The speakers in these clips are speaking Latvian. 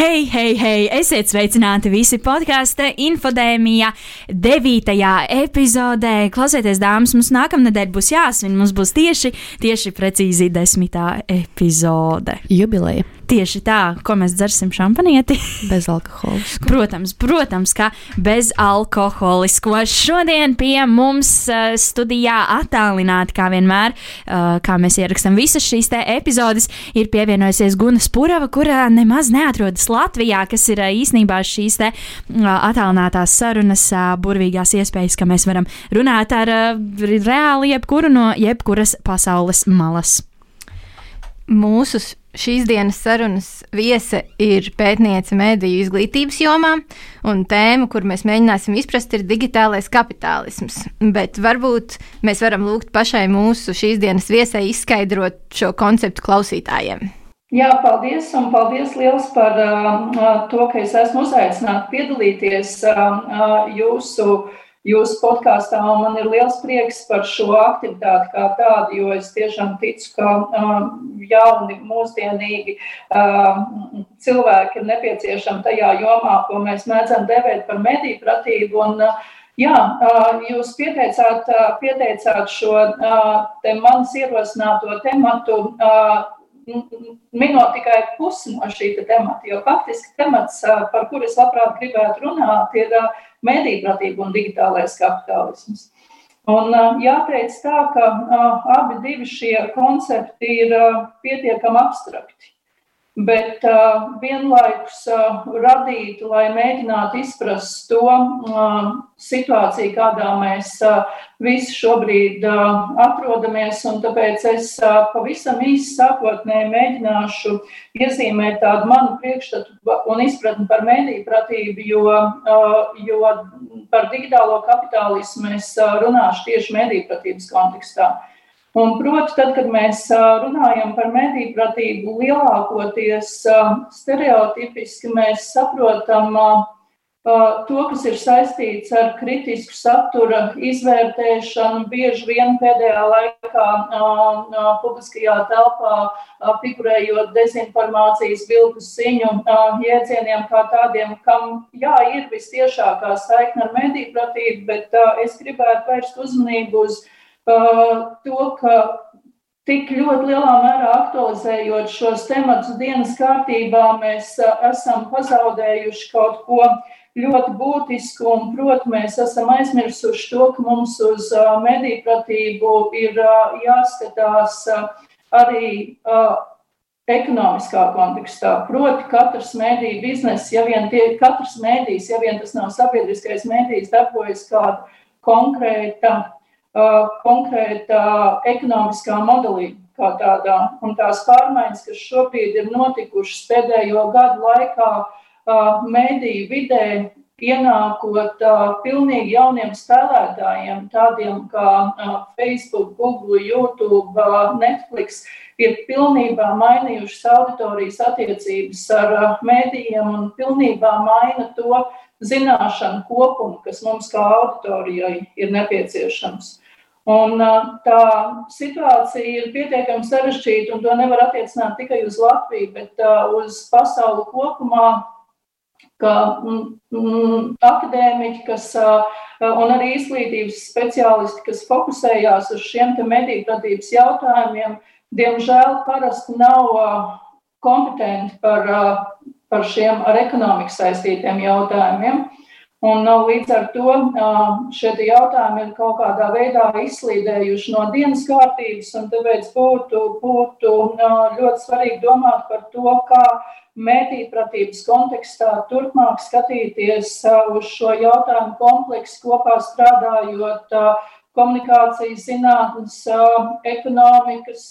Hei, hei, hei! Esiet sveicināti visi podkāstu infodēmijā, 9. epizodē. Klausieties, dāmas, mums nākamnedēļ būs jāsvin. Mums būs tieši, tieši precīzi 10. epizode. Jubileja. Tieši tā, ko mēs dzersim šampanieti. Bezalkoholisku. protams, protams, ka bezalkoholisku. Šodien pie mums uh, studijā attālināti, kā vienmēr, uh, kā mēs ierakstām visas šīs epizodes, ir pievienojusies Guna Spurava, kurā nemaz neatrodas Latvijā, kas ir uh, īsnībā šīs te attālinātās sarunas, burvīgās iespējas, ka mēs varam runāt ar reāli jebkuru no jebkuras pasaules malas. Mūsu šīs dienas sarunas viese ir pētniece mediju izglītības jomā, un tēma, kur mēs mēģināsim izprast, ir digitālais kapitālisms. Bet varbūt mēs varam lūgt pašai mūsu šīs dienas viesai izskaidrot šo konceptu klausītājiem. Jā, paldies, un paldies liels par uh, to, ka es esmu uzaicināta piedalīties uh, uh, jūsu uh, jūsu podkāstā. Man ir liels prieks par šo aktivitāti kā tādu, jo es tiešām ticu, ka jauni, mūsdienīgi cilvēki ir nepieciešami tajā jomā, ko mēs mēdzam devēt par mediju pratību. Un, uh, Jā, uh, jūs pieteicāt, uh, pieteicāt šo te manis ierosināto tematu minot tikai pusi no šī te temata, jo faktiski temats, par kuru es labprāt gribētu runāt, ir medīpratība un digitālais kapitālisms. Un jāteic tā, ka abi šie koncepti ir pietiekami abstrakti bet uh, vienlaikus uh, radīt, lai mēģinātu izprast to uh, situāciju, kādā mēs uh, visi šobrīd uh, atrodamies. Tāpēc es uh, pavisam īsi sākotnēji mēģināšu iezīmēt tādu manu priekšstatu un izpratni par mēdīju pratību, jo, uh, jo par digitālo kapitālismu es uh, runāšu tieši mēdīju pratības kontekstā. Uh, Un, proti, tad, kad mēs runājam par mediju pratību, lielākoties stereotipiski mēs saprotam to, kas ir saistīts ar kritisku satura izvērtēšanu. Bieži vien pēdējā laikā publiskajā telpā figurējot dezinformācijas vilku ziņu jēdzieniem kā tādiem, kam jā, ir vistiešākā saikne ar mediju pratību, bet es gribētu vērst uzmanību uz to, ka tik ļoti lielā mērā aktualizējot šos tematus dienas kārtībā, mēs esam pazaudējuši kaut ko ļoti būtisku, un, protams, mēs esam aizmirsuši to, ka mums uz mediju pratību ir jāskatās arī ekonomiskā kontekstā. Proti, katrs mēdīņu bizness, ja vien tie, katrs mēdījis, ja vien tas nav sabiedriskais mēdījis, darbojas kāda konkrēta konkrēta ekonomiskā modelī, kā tādā. Un tās pārmaiņas, kas šobrīd ir notikušas pēdējo gadu laikā, mēdīju vidē, ienākot pilnīgi jauniem spēlētājiem, tādiem kā Facebook, Google, YouTube, Netflix, ir pilnībā mainījušas auditorijas attiecības ar mēdījiem un pilnībā maina to zināšanu kopumu, kas mums kā auditorijai ir nepieciešams. Un tā situācija ir pietiekami sarežģīta, un to nevar attiecināt tikai uz Latviju, bet uz pasauli kopumā, ka mm, mm, akadēmiķi, kas un arī izglītības speciālisti, kas fokusējās uz šiem mediju vadības jautājumiem, diemžēl parasti nav kompetenti par, par šiem ar ekonomiku saistītiem jautājumiem. Un līdz ar to šie jautājumi ir kaut kādā veidā izslīdējuši no dienas kārtības, un tāpēc būtu, būtu ļoti svarīgi domāt par to, kā mētīpratības kontekstā turpmāk skatīties uz šo jautājumu kompleksu, kopā strādājot komunikācijas zinātnes, ekonomikas,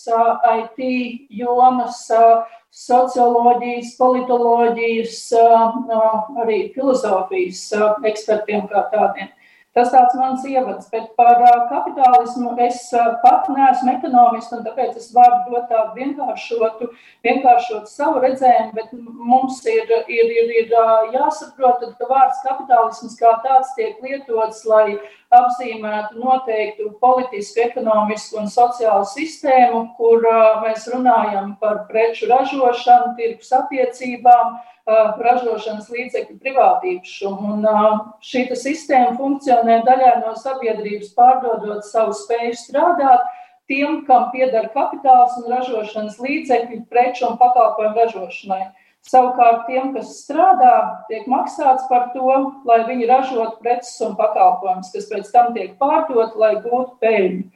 IT jomas socioloģijas, politoloģijas, arī filozofijas ekspertiem kā tādiem. Tas tāds mans ievads, bet par kapitālismu es pat neesmu ekonomists, un tāpēc es varu dot tādu vienkāršotu, vienkāršotu savu redzējumu, bet mums ir, ir, ir, ir jāsaprot, ka vārds kapitālisms kā tāds tiek lietots, lai apzīmētu noteiktu politisku, ekonomisku un sociālu sistēmu, kur mēs runājam par preču ražošanu, tirgus attiecībām, ražošanas līdzekļu privātībumu. Un šī sistēma funkcionē daļai no sabiedrības, pārdodot savu spēju strādāt tiem, kam pieder kapitāls un ražošanas līdzekļi preču un pakalpojumu ražošanai. Savukārt tiem, kas strādā, tiek maksāts par to, lai viņi ražotu preces un pakalpojumus, kas pēc tam tiek pārdot, lai gūtu peļņu.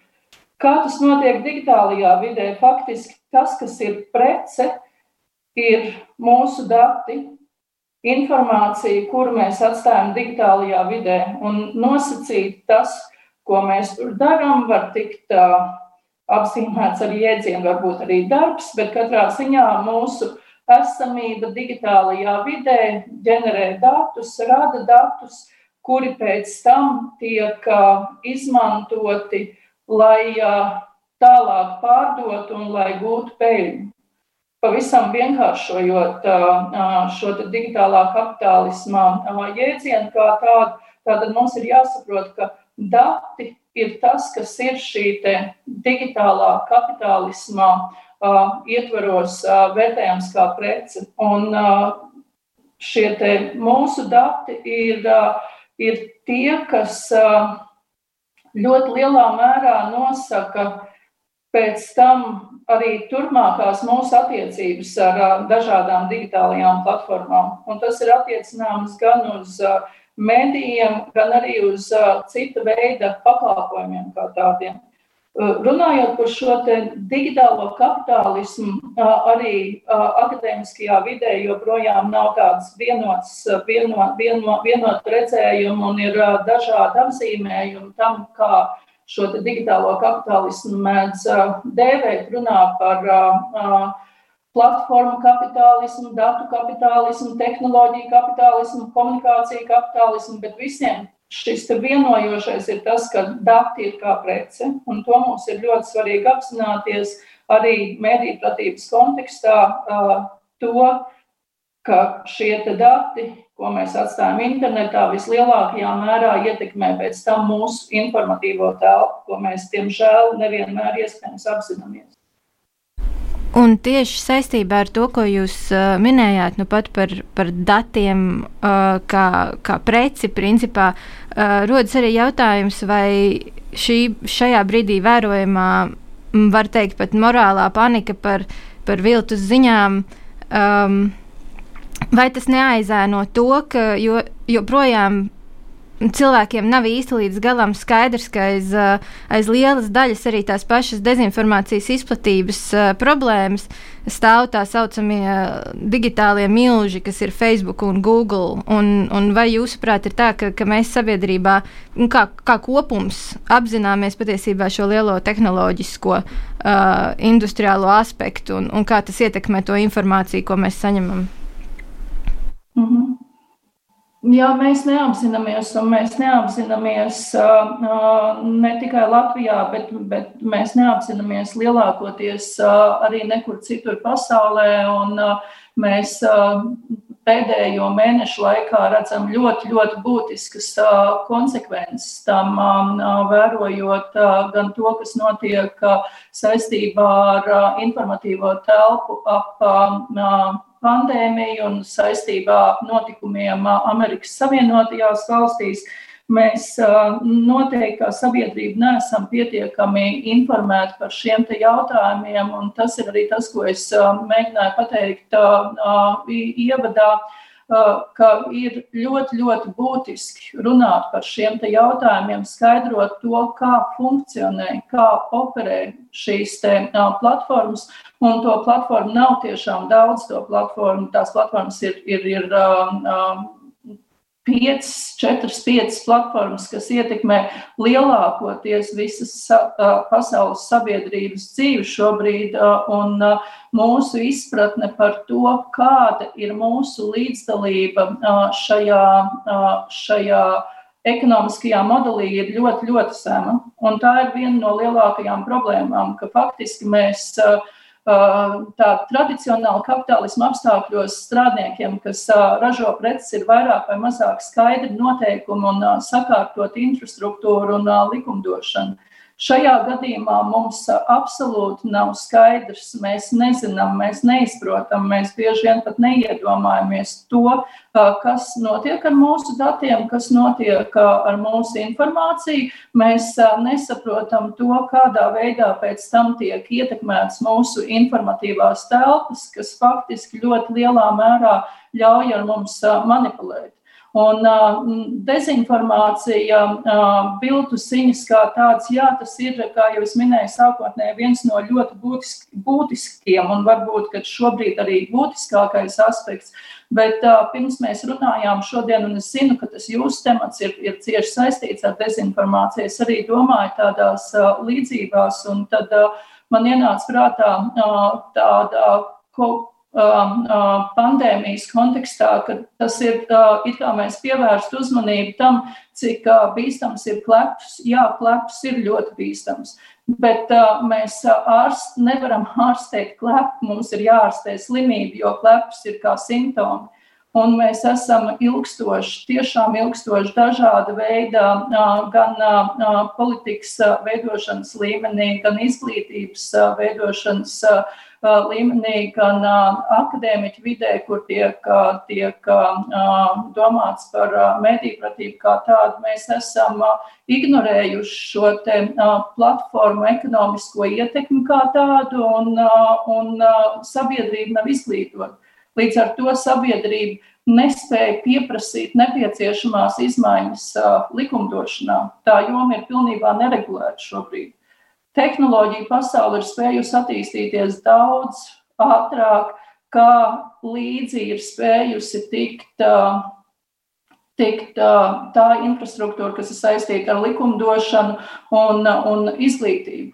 Kā tas notiek digitālajā vidē? Faktiski tas, kas ir prece, ir mūsu dati, informācija, kuru mēs atstājam digitālajā vidē. Un nosacīt tas, ko mēs tur darām, var tikt uh, apzīmēts ar jēdzienu, varbūt arī darbs, bet katrā ziņā mūsu esamība digitālajā vidē ģenerē datus, rada datus, kuri pēc tam tiek izmantoti, lai tālāk pārdotu un lai gūtu peļņu. Pavisam vienkāršojot šo digitālā kapitālisma jēdzienu kā tādu, tātad mums ir jāsaprot, ka dati ir tas, kas ir šī digitālā kapitālisma ietvaros vērtējams kā prece. Un šie mūsu dati ir, ir tie, kas ļoti lielā mērā nosaka pēc tam arī turpmākās mūsu attiecības ar dažādām digitālajām platformām. Un tas ir attiecināms gan uz medijiem, gan arī uz cita veida pakalpojumiem kā tādiem. Runājot par šo digitālo kapitālismu, arī akadēmiskajā vidē joprojām nav tādas vienotas vienot, vienot, vienot redzējumu un ir dažādi apzīmējumi tam, kā šo digitālo kapitālismu mēdz dēvēt, runā par platformu kapitālismu, datu kapitālismu, tehnoloģiju kapitālismu, komunikāciju kapitālismu, bet visiem šis vienojošais ir tas, ka dati ir kā prece, un to mums ir ļoti svarīgi apzināties arī mediju platības kontekstā, to, ka šie dati ko mēs atstājam internetā, vislielākajā mērā ietekmē pēc tam mūsu informatīvo telpu, ko mēs, diemžēl, nevienmēr iespējams apzināmies. Un tieši saistībā ar to, ko jūs uh, minējāt, nu pat par, par datiem, uh, kā, kā preci, principā, uh, rodas arī jautājums, vai šī, šajā brīdī vērojamā, var teikt, pat morālā panika par, par viltus ziņām. Um, vai tas neaizēno to, ka jo, joprojām cilvēkiem nav īsti līdz galam skaidrs, ka aiz, aiz lielas daļas arī tās pašas dezinformācijas izplatības uh, problēmas stāv tā saucamie digitālie milži, kas ir Facebook un Google. Un, un vai jūsuprāt ir tā, ka, ka mēs sabiedrībā, kā, kā kopums, apzināmies patiesībā šo lielo tehnoloģisko, uh, industriālo aspektu un, un kā tas ietekmē to informāciju, ko mēs saņemam? Mm -hmm. Jā, mēs neapzināmies, un mēs neapzināmies ne tikai Latvijā, bet, bet mēs neapzināmies lielākoties arī nekur citur pasaulē. Un, mēs pēdējo mēnešu laikā redzam ļoti, ļoti būtiskas konsekvences tam, vērojot gan to, kas notiek saistībā ar informatīvo telpu ap pandēmiju un saistībā notikumiem Amerikas Savienotajās valstīs. Mēs noteikti kā sabiedrība neesam pietiekami informēti par šiem jautājumiem, un tas ir arī tas, ko es mēģināju pateikt ievadā ka ir ļoti, ļoti būtiski runāt par šiem jautājumiem, skaidrot to, kā funkcionē, kā operē šīs platformas. Un to platformu nav tiešām daudz, to platformu, tās platformas ir, ir, ir 5, 4, 5 platformas, kas ietekmē lielākoties visas pasaules sabiedrības dzīvi šobrīd, un mūsu izpratne par to, kāda ir mūsu līdzdalība šajā, šajā ekonomiskajā modelī ir ļoti, ļoti zema. Un tā ir viena no lielākajām problēmām, ka faktiski mēs tā tradicionāli kapitālisma apstākļos strādniekiem, kas ražo preces, ir vairāk vai mazāk skaidri noteikumi un sakārtot infrastruktūru un likumdošanu. Šajā gadījumā mums absolūti nav skaidrs. Mēs nezinām, mēs neizprotam, mēs bieži vien pat neiedomājamies to, kas notiek ar mūsu datiem, kas notiek ar mūsu informāciju. Mēs nesaprotam to, kādā veidā pēc tam tiek ietekmēts mūsu informatīvās telpas, kas faktiski ļoti lielā mērā ļauj ar mums manipulēt. Un uh, dezinformācija, uh, bildu ziņas kā tāds, jā, tas ir, kā jau es minēju, sākotnēji viens no ļoti būtisk, būtiskiem un varbūt šobrīd arī būtiskākais aspekts. Bet uh, pirms mēs runājām šodien, un es zinu, ka tas jūsu temats ir, ir cieši saistīts ar dezinformāciju, es arī domāju tādās uh, līdzībās, un tad uh, man ienāca prātā uh, tāda uh, pandēmijas kontekstā, ka tas ir uh, it kā mēs pievērstu uzmanību tam, cik uh, bīstams ir kleps. Jā, kleps ir ļoti bīstams, bet mēs ārst, nevaram ārstēt klepu, mums ir jāārstē slimība, jo kleps ir kā simptomi. Un mēs esam ilgstoši, tiešām ilgstoši dažāda veida gan politikas veidošanas līmenī, gan izglītības veidošanas līmenī gan akadēmiķu vidē, kur tiek, tiek domāts par mediju kā tādu. Mēs esam ignorējuši šo platformu ekonomisko ietekmi kā tādu, un, un sabiedrība nav izglītota. Līdz ar to sabiedrība nespēja pieprasīt nepieciešamās izmaiņas likumdošanā. Tā joma ir pilnībā neregulēta šobrīd tehnoloģija pasaule ir spējusi attīstīties daudz ātrāk, kā līdzi ir spējusi tikt, tikt tā infrastruktūra, kas ir saistīta ar likumdošanu un, un izglītību.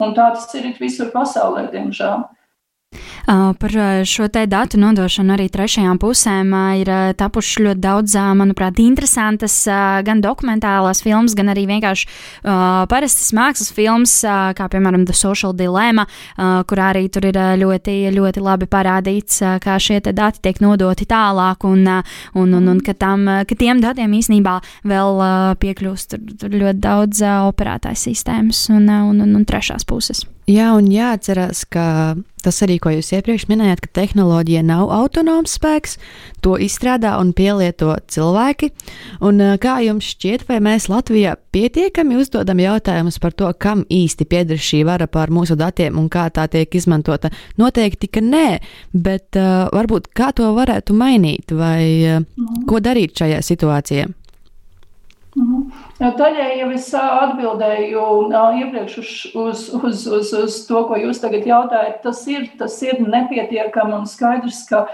Un tā tas ir visur pasaulē, diemžēl. Par šo te datu nodošanu arī trešajām pusēm ir tapušas ļoti daudz, manuprāt, interesantas gan dokumentālās filmas, gan arī vienkārši parastas mākslas filmas, kā piemēram The Social Dilemma, kurā arī tur ir ļoti, ļoti labi parādīts, kā šie dati tiek nodoti tālāk un, un, un, un ka, tam, ka tiem datiem īsnībā vēl piekļūst tur, tur ļoti daudz operētāju sistēmas un, un, un, un trešās puses. Jā, un jāatcerās, ka tas arī, ko jūs iepriekš minējāt, ka tehnoloģija nav autonoms spēks, to izstrādā un pielieto cilvēki. Un kā jums šķiet, vai mēs Latvijā pietiekami uzdodam jautājumus par to, kam īsti pieder šī vara pār mūsu datiem un kā tā tiek izmantota? Noteikti, ka nē, bet uh, varbūt kā to varētu mainīt vai uh, ko darīt šajā situācijā? Daļai jau es atbildēju iepriekš uz, uz, uz, uz, uz to, ko jūs tagad jautājat. Tas ir, tas ir nepietiekami un skaidrs, ka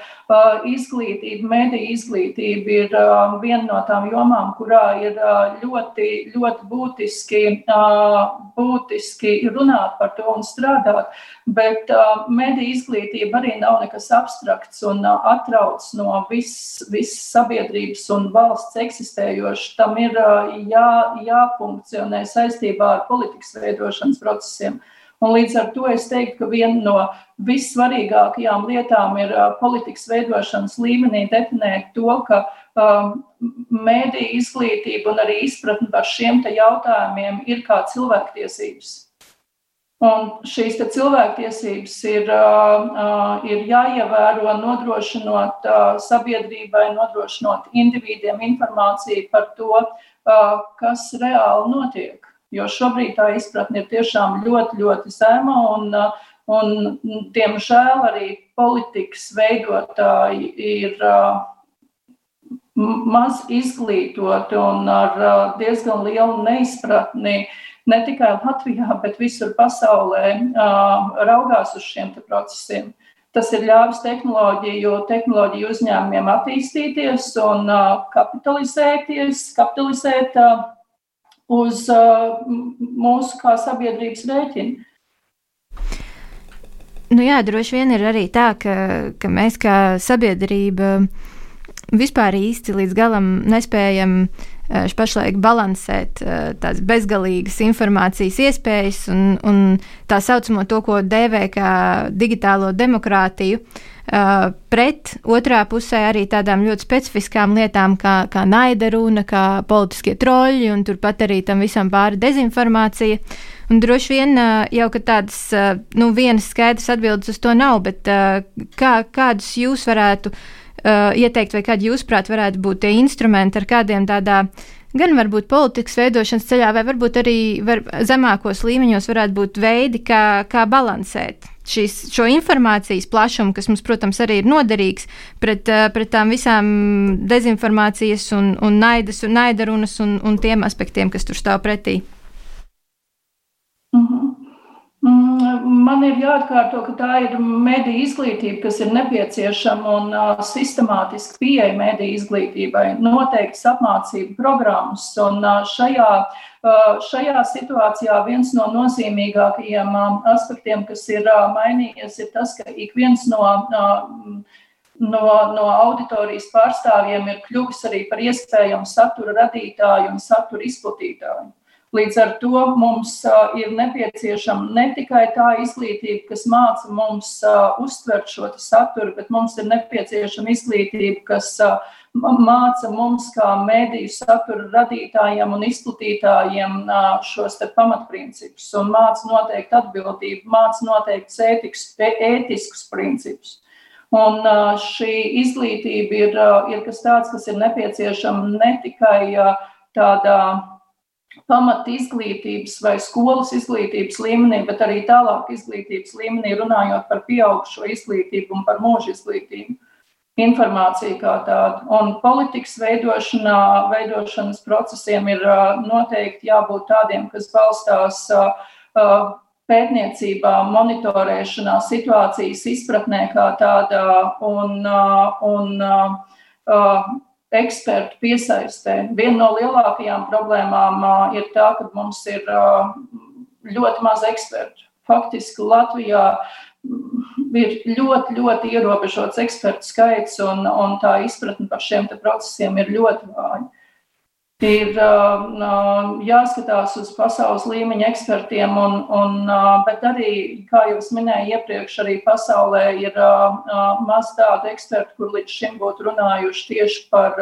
izglītība, mediju izglītība ir viena no tām jomām, kurā ir ļoti, ļoti būtiski, būtiski runāt par to un strādāt. Bet mediju izglītība arī nav nekas abstrakts un atrauc no visas vis sabiedrības un valsts eksistējošs. Tam ir jā, jāfunkcionē saistībā ar politikas veidošanas procesiem. Un līdz ar to es teiktu, ka viena no vissvarīgākajām lietām ir politikas veidošanas līmenī definēt to, ka um, mēdīja izglītība un arī izpratne par šiem jautājumiem ir kā cilvēktiesības. Un šīs cilvēktiesības ir, uh, ir jāievēro, nodrošinot uh, sabiedrībai, nodrošinot individiem informāciju par to, uh, kas reāli notiek. Jo šobrīd tā izpratne ir tiešām ļoti, ļoti zema, un, un diemžēl arī politikas veidotāji ir maz izglītoti un ar diezgan lielu neizpratni ne tikai Latvijā, bet visur pasaulē raugās uz šiem procesiem. Tas ir ļāvis tehnoloģiju, tehnoloģiju uzņēmumiem attīstīties un kapitalizēties, kapitalizēt uz uh, mūsu kā sabiedrības rēķina. Nu jā, droši vien ir arī tā, ka, ka mēs kā sabiedrība vispār īsti līdz galam nespējam pašlaik balansēt tādas bezgalīgas informācijas iespējas un, un tā saucamo to, ko dēvē kā digitālo demokrātiju. Uh, pret otrā pusē arī tādām ļoti specifiskām lietām, kā, kā naida runa, kā politiskie troļļi, un turpat arī tam visam pāri dezinformācija. Un droši vien uh, jau tādas uh, nu, vienas skaidras atbildes uz to nav, bet kā, kādus jūs varētu ieteikt, vai kādi jūsuprāt varētu būt tie instrumenti, ar kādiem tādā gan varbūt politikas veidošanas ceļā, vai varbūt arī var, zemākos līmeņos varētu būt veidi, kā, kā balansēt šīs, šo informācijas plašumu, kas mums, protams, arī ir noderīgs pret, eh, pret tām visām dezinformācijas un, un naidas un naidarunas un, un tiem aspektiem, kas tur stāv pretī. Mm -hmm. Man ir jāatkārto, ka tā ir mediju izglītība, kas ir nepieciešama un uh, sistemātiski pieeja mediju izglītībai, noteikts apmācību programmas. Un uh, šajā uh, Šajā situācijā viens no nozīmīgākajiem aspektiem, kas ir mainījies, ir tas, ka ik viens no, no, no auditorijas pārstāvjiem ir kļuvis arī par iespējamu satura radītāju un satura izplatītāju. Līdz ar to mums ir nepieciešama ne tikai tā izglītība, kas māca mums uztvert šo saturu, bet mums ir nepieciešama izglītība, kas māca mums, kā mēdīju satura radītājiem un izplatītājiem, šos pamatprincipus un māca noteikti atbildību, māca noteikti ētikus, ētiskus principus. Un šī izglītība ir, ir kas tāds, kas ir nepieciešama ne tikai tādā pamata izglītības vai skolas izglītības līmenī, bet arī tālāk izglītības līmenī, runājot par pieaugušo izglītību un par mūža izglītību informāciju kā tādu. Un politikas veidošanā, veidošanas procesiem ir noteikti jābūt tādiem, kas balstās pētniecībā, monitorēšanā, situācijas izpratnē kā tādā un, un ekspertu piesaistē. Viena no lielākajām problēmām ir tā, ka mums ir ļoti maz ekspertu. Faktiski Latvijā ir ļoti, ļoti ierobežots ekspertu skaits, un, un tā izpratne par šiem procesiem ir ļoti vāja. Ir uh, jāskatās uz pasaules līmeņa ekspertiem, un, un, uh, bet arī, kā jau minēju iepriekš, arī pasaulē ir uh, maz tādu ekspertu, kur līdz šim būtu runājuši tieši par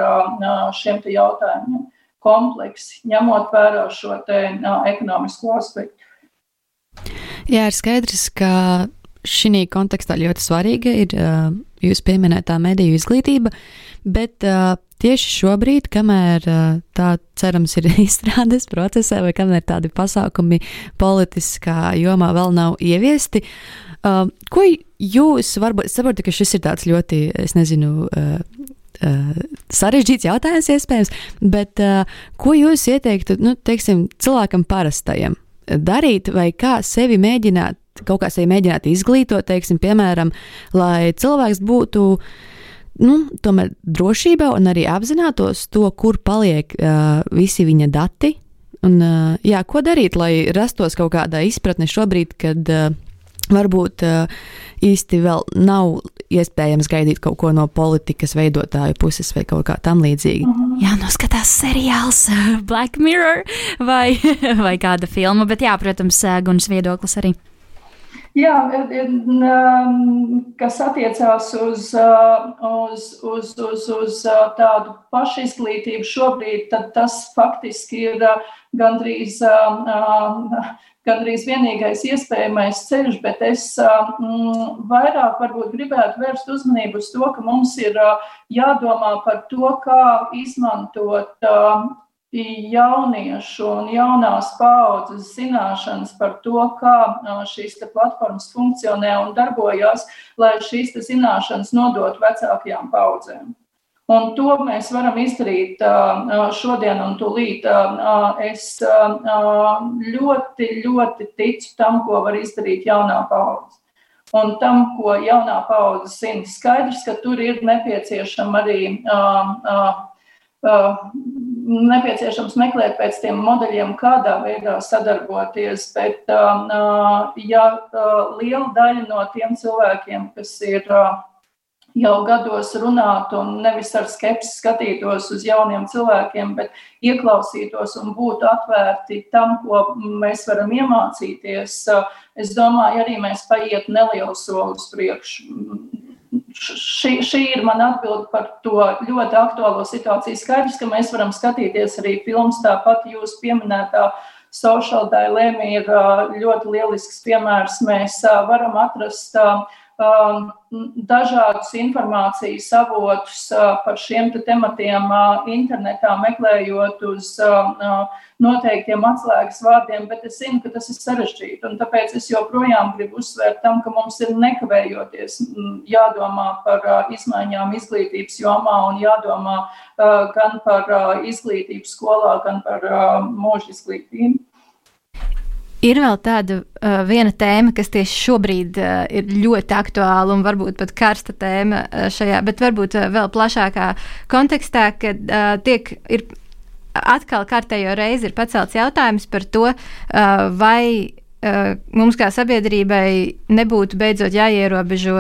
šiem jautājumiem kompleksi, ņemot vērā šo te, ekonomisko aspektu. Jā, ir skaidrs, ka šī kontekstā ļoti svarīga ir uh, jūsu pieminētā mediju izglītība, bet uh, tieši šobrīd, kamēr uh, tā cerams ir izstrādes procesā, vai kamēr tādi pasākumi politiskā jomā vēl nav ieviesti, uh, ko jūs varbūt saprotat, ka šis ir tāds ļoti, es nezinu, uh, Uh, sarežģīts jautājums, iespējams, bet uh, ko jūs ieteiktu nu, teiksim, cilvēkam parastajam darīt, vai kā sevi mēģināt kaut kā sevi mēģināt izglītot, teiksim, piemēram, lai cilvēks būtu. Nu, tomēr drošībā un arī apzinātos to, kur paliek uh, visi viņa dati. Un, uh, jā, ko darīt, lai rastos kaut kāda izpratne šobrīd, kad uh, varbūt uh, īsti vēl nav iespējams gaidīt kaut ko no politikas veidotāju puses vai kaut kā tam līdzīga. -hmm. Jā, noskatās seriāls Black Mirror vai, vai kāda filma, bet jā, protams, Gunas viedoklis arī. Jā, kas attiecās uz, uz, uz, uz, uz tādu pašizglītību šobrīd, tad tas faktiski ir gandrīz, gandrīz vienīgais iespējamais ceļš, bet es vairāk varbūt gribētu vērst uzmanību uz to, ka mums ir jādomā par to, kā izmantot jauniešu un jaunās paaudzes zināšanas par to, kā šīs platformas funkcionē un darbojas, lai šīs zināšanas nodot vecākajām paudzēm. Un to mēs varam izdarīt šodien un tūlīt. Es ļoti, ļoti ticu tam, ko var izdarīt jaunā paudze. Un tam, ko jaunā paudze zina, skaidrs, ka tur ir nepieciešama arī nepieciešams meklēt pēc tiem modeļiem, kādā veidā sadarboties. Bet, ja liela daļa no tiem cilvēkiem, kas ir jau gados runāt un nevis ar skepsi skatītos uz jauniem cilvēkiem, bet ieklausītos un būtu atvērti tam, ko mēs varam iemācīties. Es domāju, arī mēs paiet nelielu soli uz priekšu. Šī, šī ir mana atbilde par to ļoti aktuālo situāciju. Skaidrs, ka mēs varam skatīties arī filmas, tāpat jūs pieminētā Social Dilemma ir ļoti lielisks piemērs. Mēs varam atrast Um, dažādus informācijas avotus par šiem te tematiem internetā, meklējot uz noteiktiem atslēgas vārdiem, bet es zinu, ka tas ir sarežģīti. Un tāpēc es joprojām gribu uzsvērt tam, ka mums ir nekavējoties jādomā par izmaiņām izglītības jomā un jādomā gan par izglītību skolā, gan par mūža izglītību. Ir vēl tāda uh, viena tēma, kas tieši šobrīd uh, ir ļoti aktuāla un varbūt pat karsta tēma uh, šajā, bet varbūt uh, vēl plašākā kontekstā, kad uh, tiek ir atkal kārtējo reizi ir pacelts jautājums par to, uh, vai uh, mums kā sabiedrībai nebūtu beidzot jāierobežo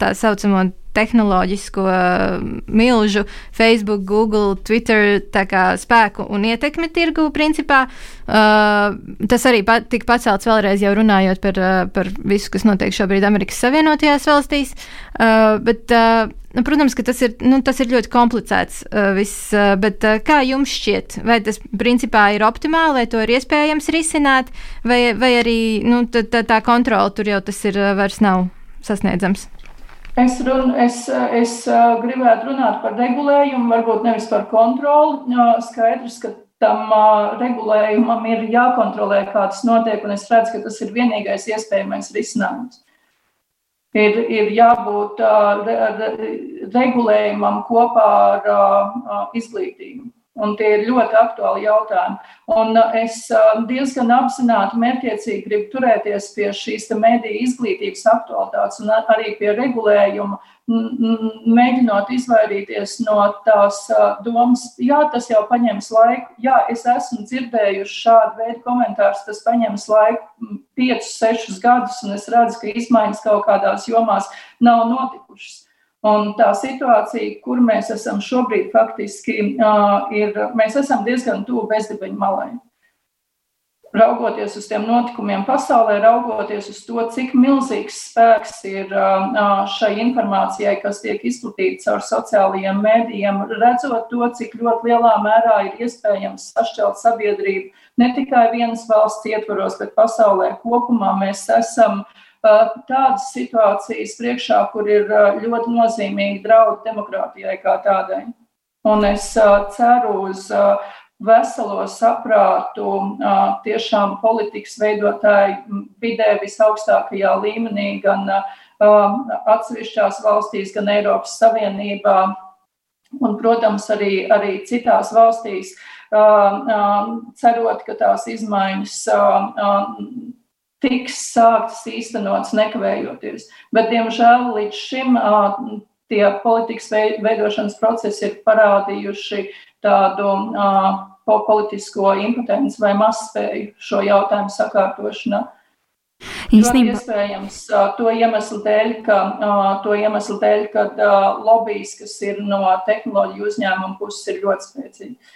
tā saucamo tehnoloģisko milžu, Facebook, Google, Twitter spēku un ietekmi tirgu principā. Uh, tas arī pa, tika pacelts vēlreiz, jau runājot par, uh, par visu, kas notiek šobrīd Amerikas Savienotajās valstīs. Uh, bet, uh, Nu, protams, ka tas ir, nu, tas ir ļoti komplicēts. Uh, viss, uh, bet uh, kā jums šķiet, vai tas principā ir optimāli, vai to ir iespējams risināt, vai, vai arī nu, tā, tā, kontrola tur jau tas ir vairs nav sasniedzams? Es, run, es, es gribētu runāt par regulējumu, varbūt nevis par kontroli. Skaidrs, ka tam regulējumam ir jākontrolē, kā tas notiek, un es redzu, ka tas ir vienīgais iespējamais risinājums. Ir, ir jābūt re, regulējumam kopā ar izglītību. Un tie ir ļoti aktuāli jautājumi. Un uh, es uh, diezgan apzināti, mērķiecīgi gribu turēties pie šīs mediju izglītības aktualitātes un arī pie regulējuma, mēģinot izvairīties no tās uh, domas, jā, tas jau paņems laiku. Jā, es esmu dzirdējuši šādu veidu komentārus, tas paņems laiku 5, 6 gadus, un es redzu, ka izmaiņas kaut kādās jomās nav notikušas. Un tā situācija, kur mēs esam šobrīd, faktiski ir, mēs esam diezgan tuvu bezdibeņu malai. Raugoties uz tiem notikumiem pasaulē, raugoties uz to, cik milzīgs spēks ir šai informācijai, kas tiek izplatīta caur sociālajiem mēdījiem, redzot to, cik ļoti lielā mērā ir iespējams sašķelt sabiedrību ne tikai vienas valsts ietvaros, bet pasaulē kopumā, mēs esam uh, tādas situācijas priekšā, kur ir ļoti nozīmīgi draudi demokrātijai kā tādai. Un es ceru uz veselo saprātu tiešām politikas veidotāju vidē visaugstākajā līmenī, gan atsevišķās valstīs, gan Eiropas Savienībā, un, protams, arī, arī citās valstīs, cerot, ka tās izmaiņas tiks sāktas īstenotas nekavējoties. Bet, diemžēl, līdz šim tie politikas veidošanas procesi ir parādījuši tādu politisko impotenci vai mazspēju šo jautājumu sakārtošanā. Īstenībā. Iespējams, to iemeslu dēļ, ka, to iemeslu dēļ, ka lobbyis, kas ir no tehnoloģiju uzņēmuma puses, ir ļoti spēcīgi.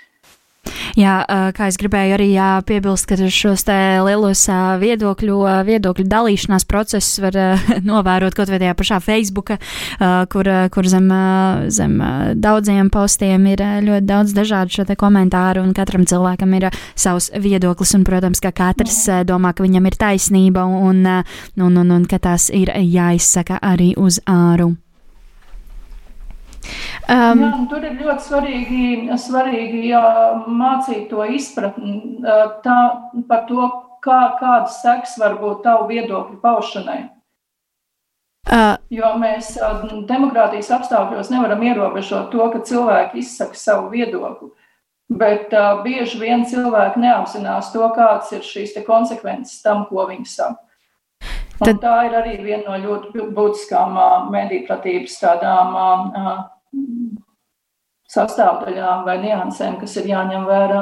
Jā, kā es gribēju arī jā, piebilst, ka šos lielos viedokļu, viedokļu dalīšanās procesus var novērot kaut vai tajā pašā Facebook, kur, kur zem, zem daudziem postiem ir ļoti daudz dažādu šo komentāru, un katram cilvēkam ir savs viedoklis, un, protams, ka katrs domā, ka viņam ir taisnība, un, un, un, un ka tās ir jāizsaka arī uz āru. Um, jā, tur ir ļoti svarīgi, svarīgi jā, mācīt to izpratni tā, par to, kā, kādas seks var būt tavu viedokļu paušanai. Uh, jo mēs demokrātijas apstākļos nevaram ierobežot to, ka cilvēki izsaka savu viedokli. Bet uh, bieži vien cilvēki neapzinās to, kādas ir šīs konsekvences tam, ko viņi saka. Tad... Tā ir arī viena no ļoti būtiskām uh, mediju pratības tādām sastāvdaļām vai niansēm, kas ir jāņem vērā.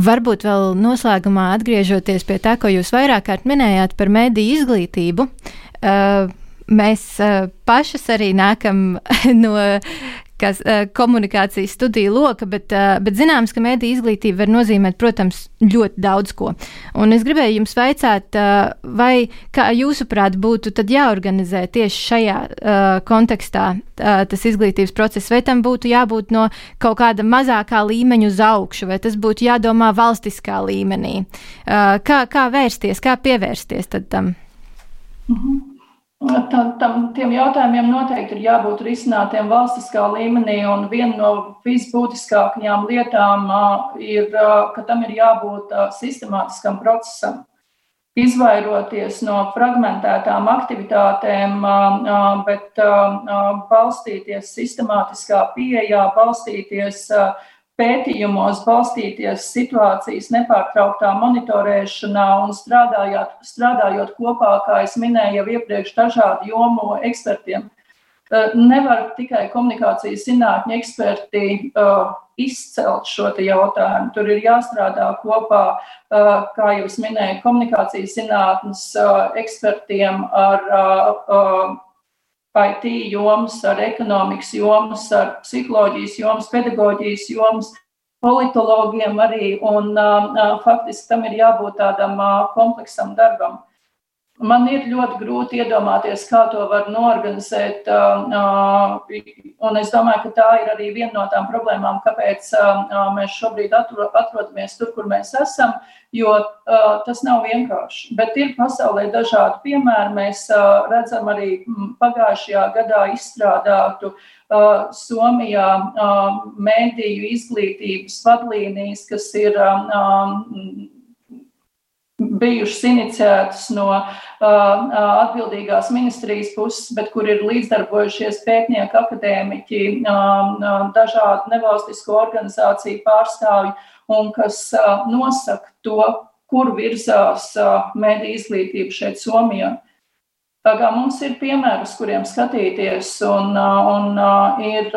Varbūt vēl noslēgumā atgriežoties pie tā, ko jūs vairāk kārt minējāt par mediju izglītību. Uh, mēs pašas arī nākam no kas, komunikācijas studiju loka, bet, bet zināms, ka mediju izglītība var nozīmēt, protams, ļoti daudz ko. Un es gribēju jums vaicāt, vai kā jūsuprāt būtu jāorganizē tieši šajā kontekstā tas izglītības process, vai tam būtu jābūt no kaut kāda mazākā līmeņa uz augšu, vai tas būtu jādomā valstiskā līmenī. Kā, kā vērsties, kā pievērsties tam? Mhm. Tam, tam, tiem jautājumiem noteikti ir jābūt risinātiem valstiskā līmenī, un viena no visbūtiskākajām lietām ir, ka tam ir jābūt sistemātiskam procesam. Izvairoties no fragmentētām aktivitātēm, bet balstīties sistemātiskā pieejā, balstīties pētījumos balstīties situācijas nepārtrauktā monitorēšanā un strādājot, strādājot kopā, kā es minēju, jau iepriekš dažādu jomu ekspertiem. Eh, nevar tikai komunikācijas zinātņu eksperti uh, izcelt šo jautājumu. Tur ir jāstrādā kopā, uh, kā jau minēju, komunikācijas zinātnes uh, ekspertiem ar IT jomas, ar ekonomikas jomas, ar psiholoģijas jomas, pedagoģijas jomas, politologiem arī. Un, uh, faktiski tam ir jābūt tādam uh, kompleksam darbam. Man ir ļoti grūti iedomāties, kā to var norganizēt. Un es domāju, ka tā ir arī viena no tām problēmām, kāpēc mēs šobrīd atrodamies tur, kur mēs esam, jo tas nav vienkārši. Bet ir pasaulē dažādi piemēri. Mēs redzam arī pagājušajā gadā izstrādātu Somijā mēdīju izglītības vadlīnijas, kas ir bijušas iniciētas no uh, atbildīgās ministrijas puses, bet kur ir līdzdarbojušies pētnieki, akadēmiķi, uh, dažādu nevalstisko organizāciju pārstāvji, un kas uh, nosaka to, kur virzās uh, mēdī izglītība šeit Somijā. Tā kā mums ir piemēri, uz kuriem skatīties, un, un, ir,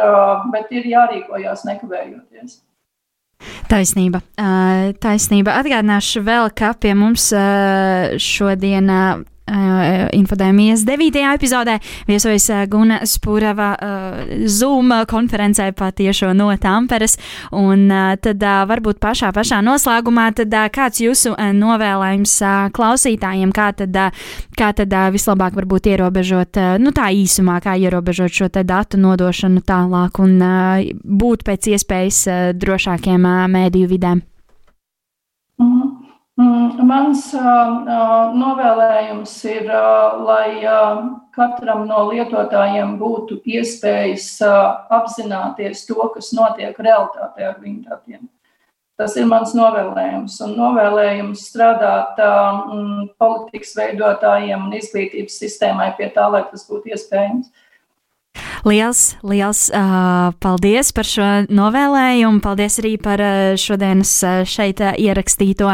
bet ir jārīkojās nekavējoties. Taisnība. Taisnība. Atgādināšu vēl, ka pie mums šodien Uh, infodēmijas 9. epizodē viesojas uh, Guna Spurava uh, Zoom konferencē patiešo no Tamperes. Un uh, tad varbūt pašā pašā noslēgumā tad kāds jūsu novēlējums klausītājiem, kā tad, kā tad vislabāk varbūt ierobežot, nu tā īsumā, kā ierobežot šo te datu nodošanu tālāk un būt pēc iespējas drošākiem mēdīju vidēm. Mm -hmm. Mm, mans novēlējums ir, lai katram no lietotājiem būtu iespējas apzināties to, kas notiek realitātē ar viņu datiem. Tas ir mans novēlējums. Un novēlējums strādāt um, politikas veidotājiem un izglītības sistēmai pie tā, lai tas būtu iespējams. Liels, liels uh, paldies par šo novēlējumu. Paldies arī par uh, šodienas uh, šeit uh, ierakstīto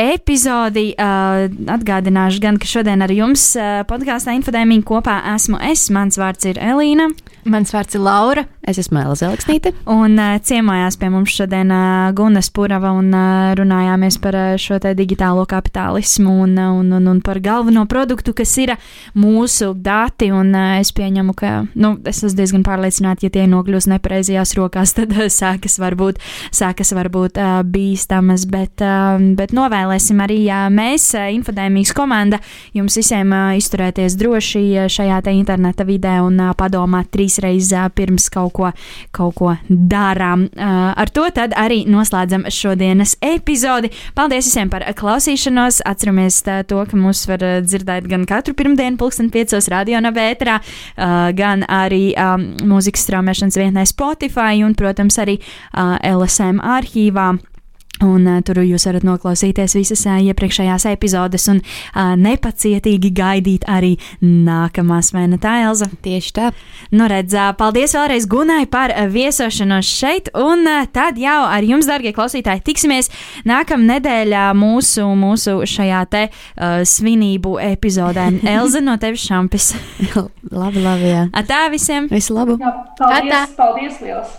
epizodi. Uh, atgādināšu gan, ka šodien ar jums uh, podkāstā Infodēmija kopā esmu es. Mans vārds ir Elīna. Mans vārds ir Laura. Es esmu Elza Zeliksnīte. Un uh, ciemojās pie mums šodien uh, Guna Spurava un uh, runājāmies par uh, šo te digitālo kapitālismu un, uh, un, un, un par galveno produktu, kas ir mūsu dati. Un uh, es pieņemu, ka, nu, es esmu diezgan pārliecināta, ja tie nokļūs nepareizajās rokās, tad uh, sākas varbūt, sākas varbūt uh, bīstamas, bet, uh, bet novēlēsim arī uh, mēs, uh, Infodēmijas komanda, jums visiem uh, izturēties droši šajā te interneta vidē un uh, padomāt trīs trīs reizes pirms kaut ko, kaut ko darām. Ar to arī noslēdzam šodienas epizodi. Paldies visiem par klausīšanos. Atceramies to, ka mūs var dzirdēt gan katru pirmdienu, pulksten piecos radio navētrā, gan arī mūzikas straumēšanas vietnē Spotify un, protams, arī LSM arhīvā. Un uh, tur jūs varat noklausīties visas uh, iepriekšējās epizodes un uh, nepacietīgi gaidīt arī nākamās, vai ne tā, Elza? Tieši tā. Nu, redz, uh, paldies vēlreiz Gunai par uh, viesošanos šeit, un uh, tad jau ar jums, darbie klausītāji, tiksimies nākamā nedēļā mūsu, mūsu šajā te uh, svinību epizodē. Elza no tevis šampis. labi, labi, jā. Atā visiem! Visu labu! Jā, paldies, Atā. paldies liels!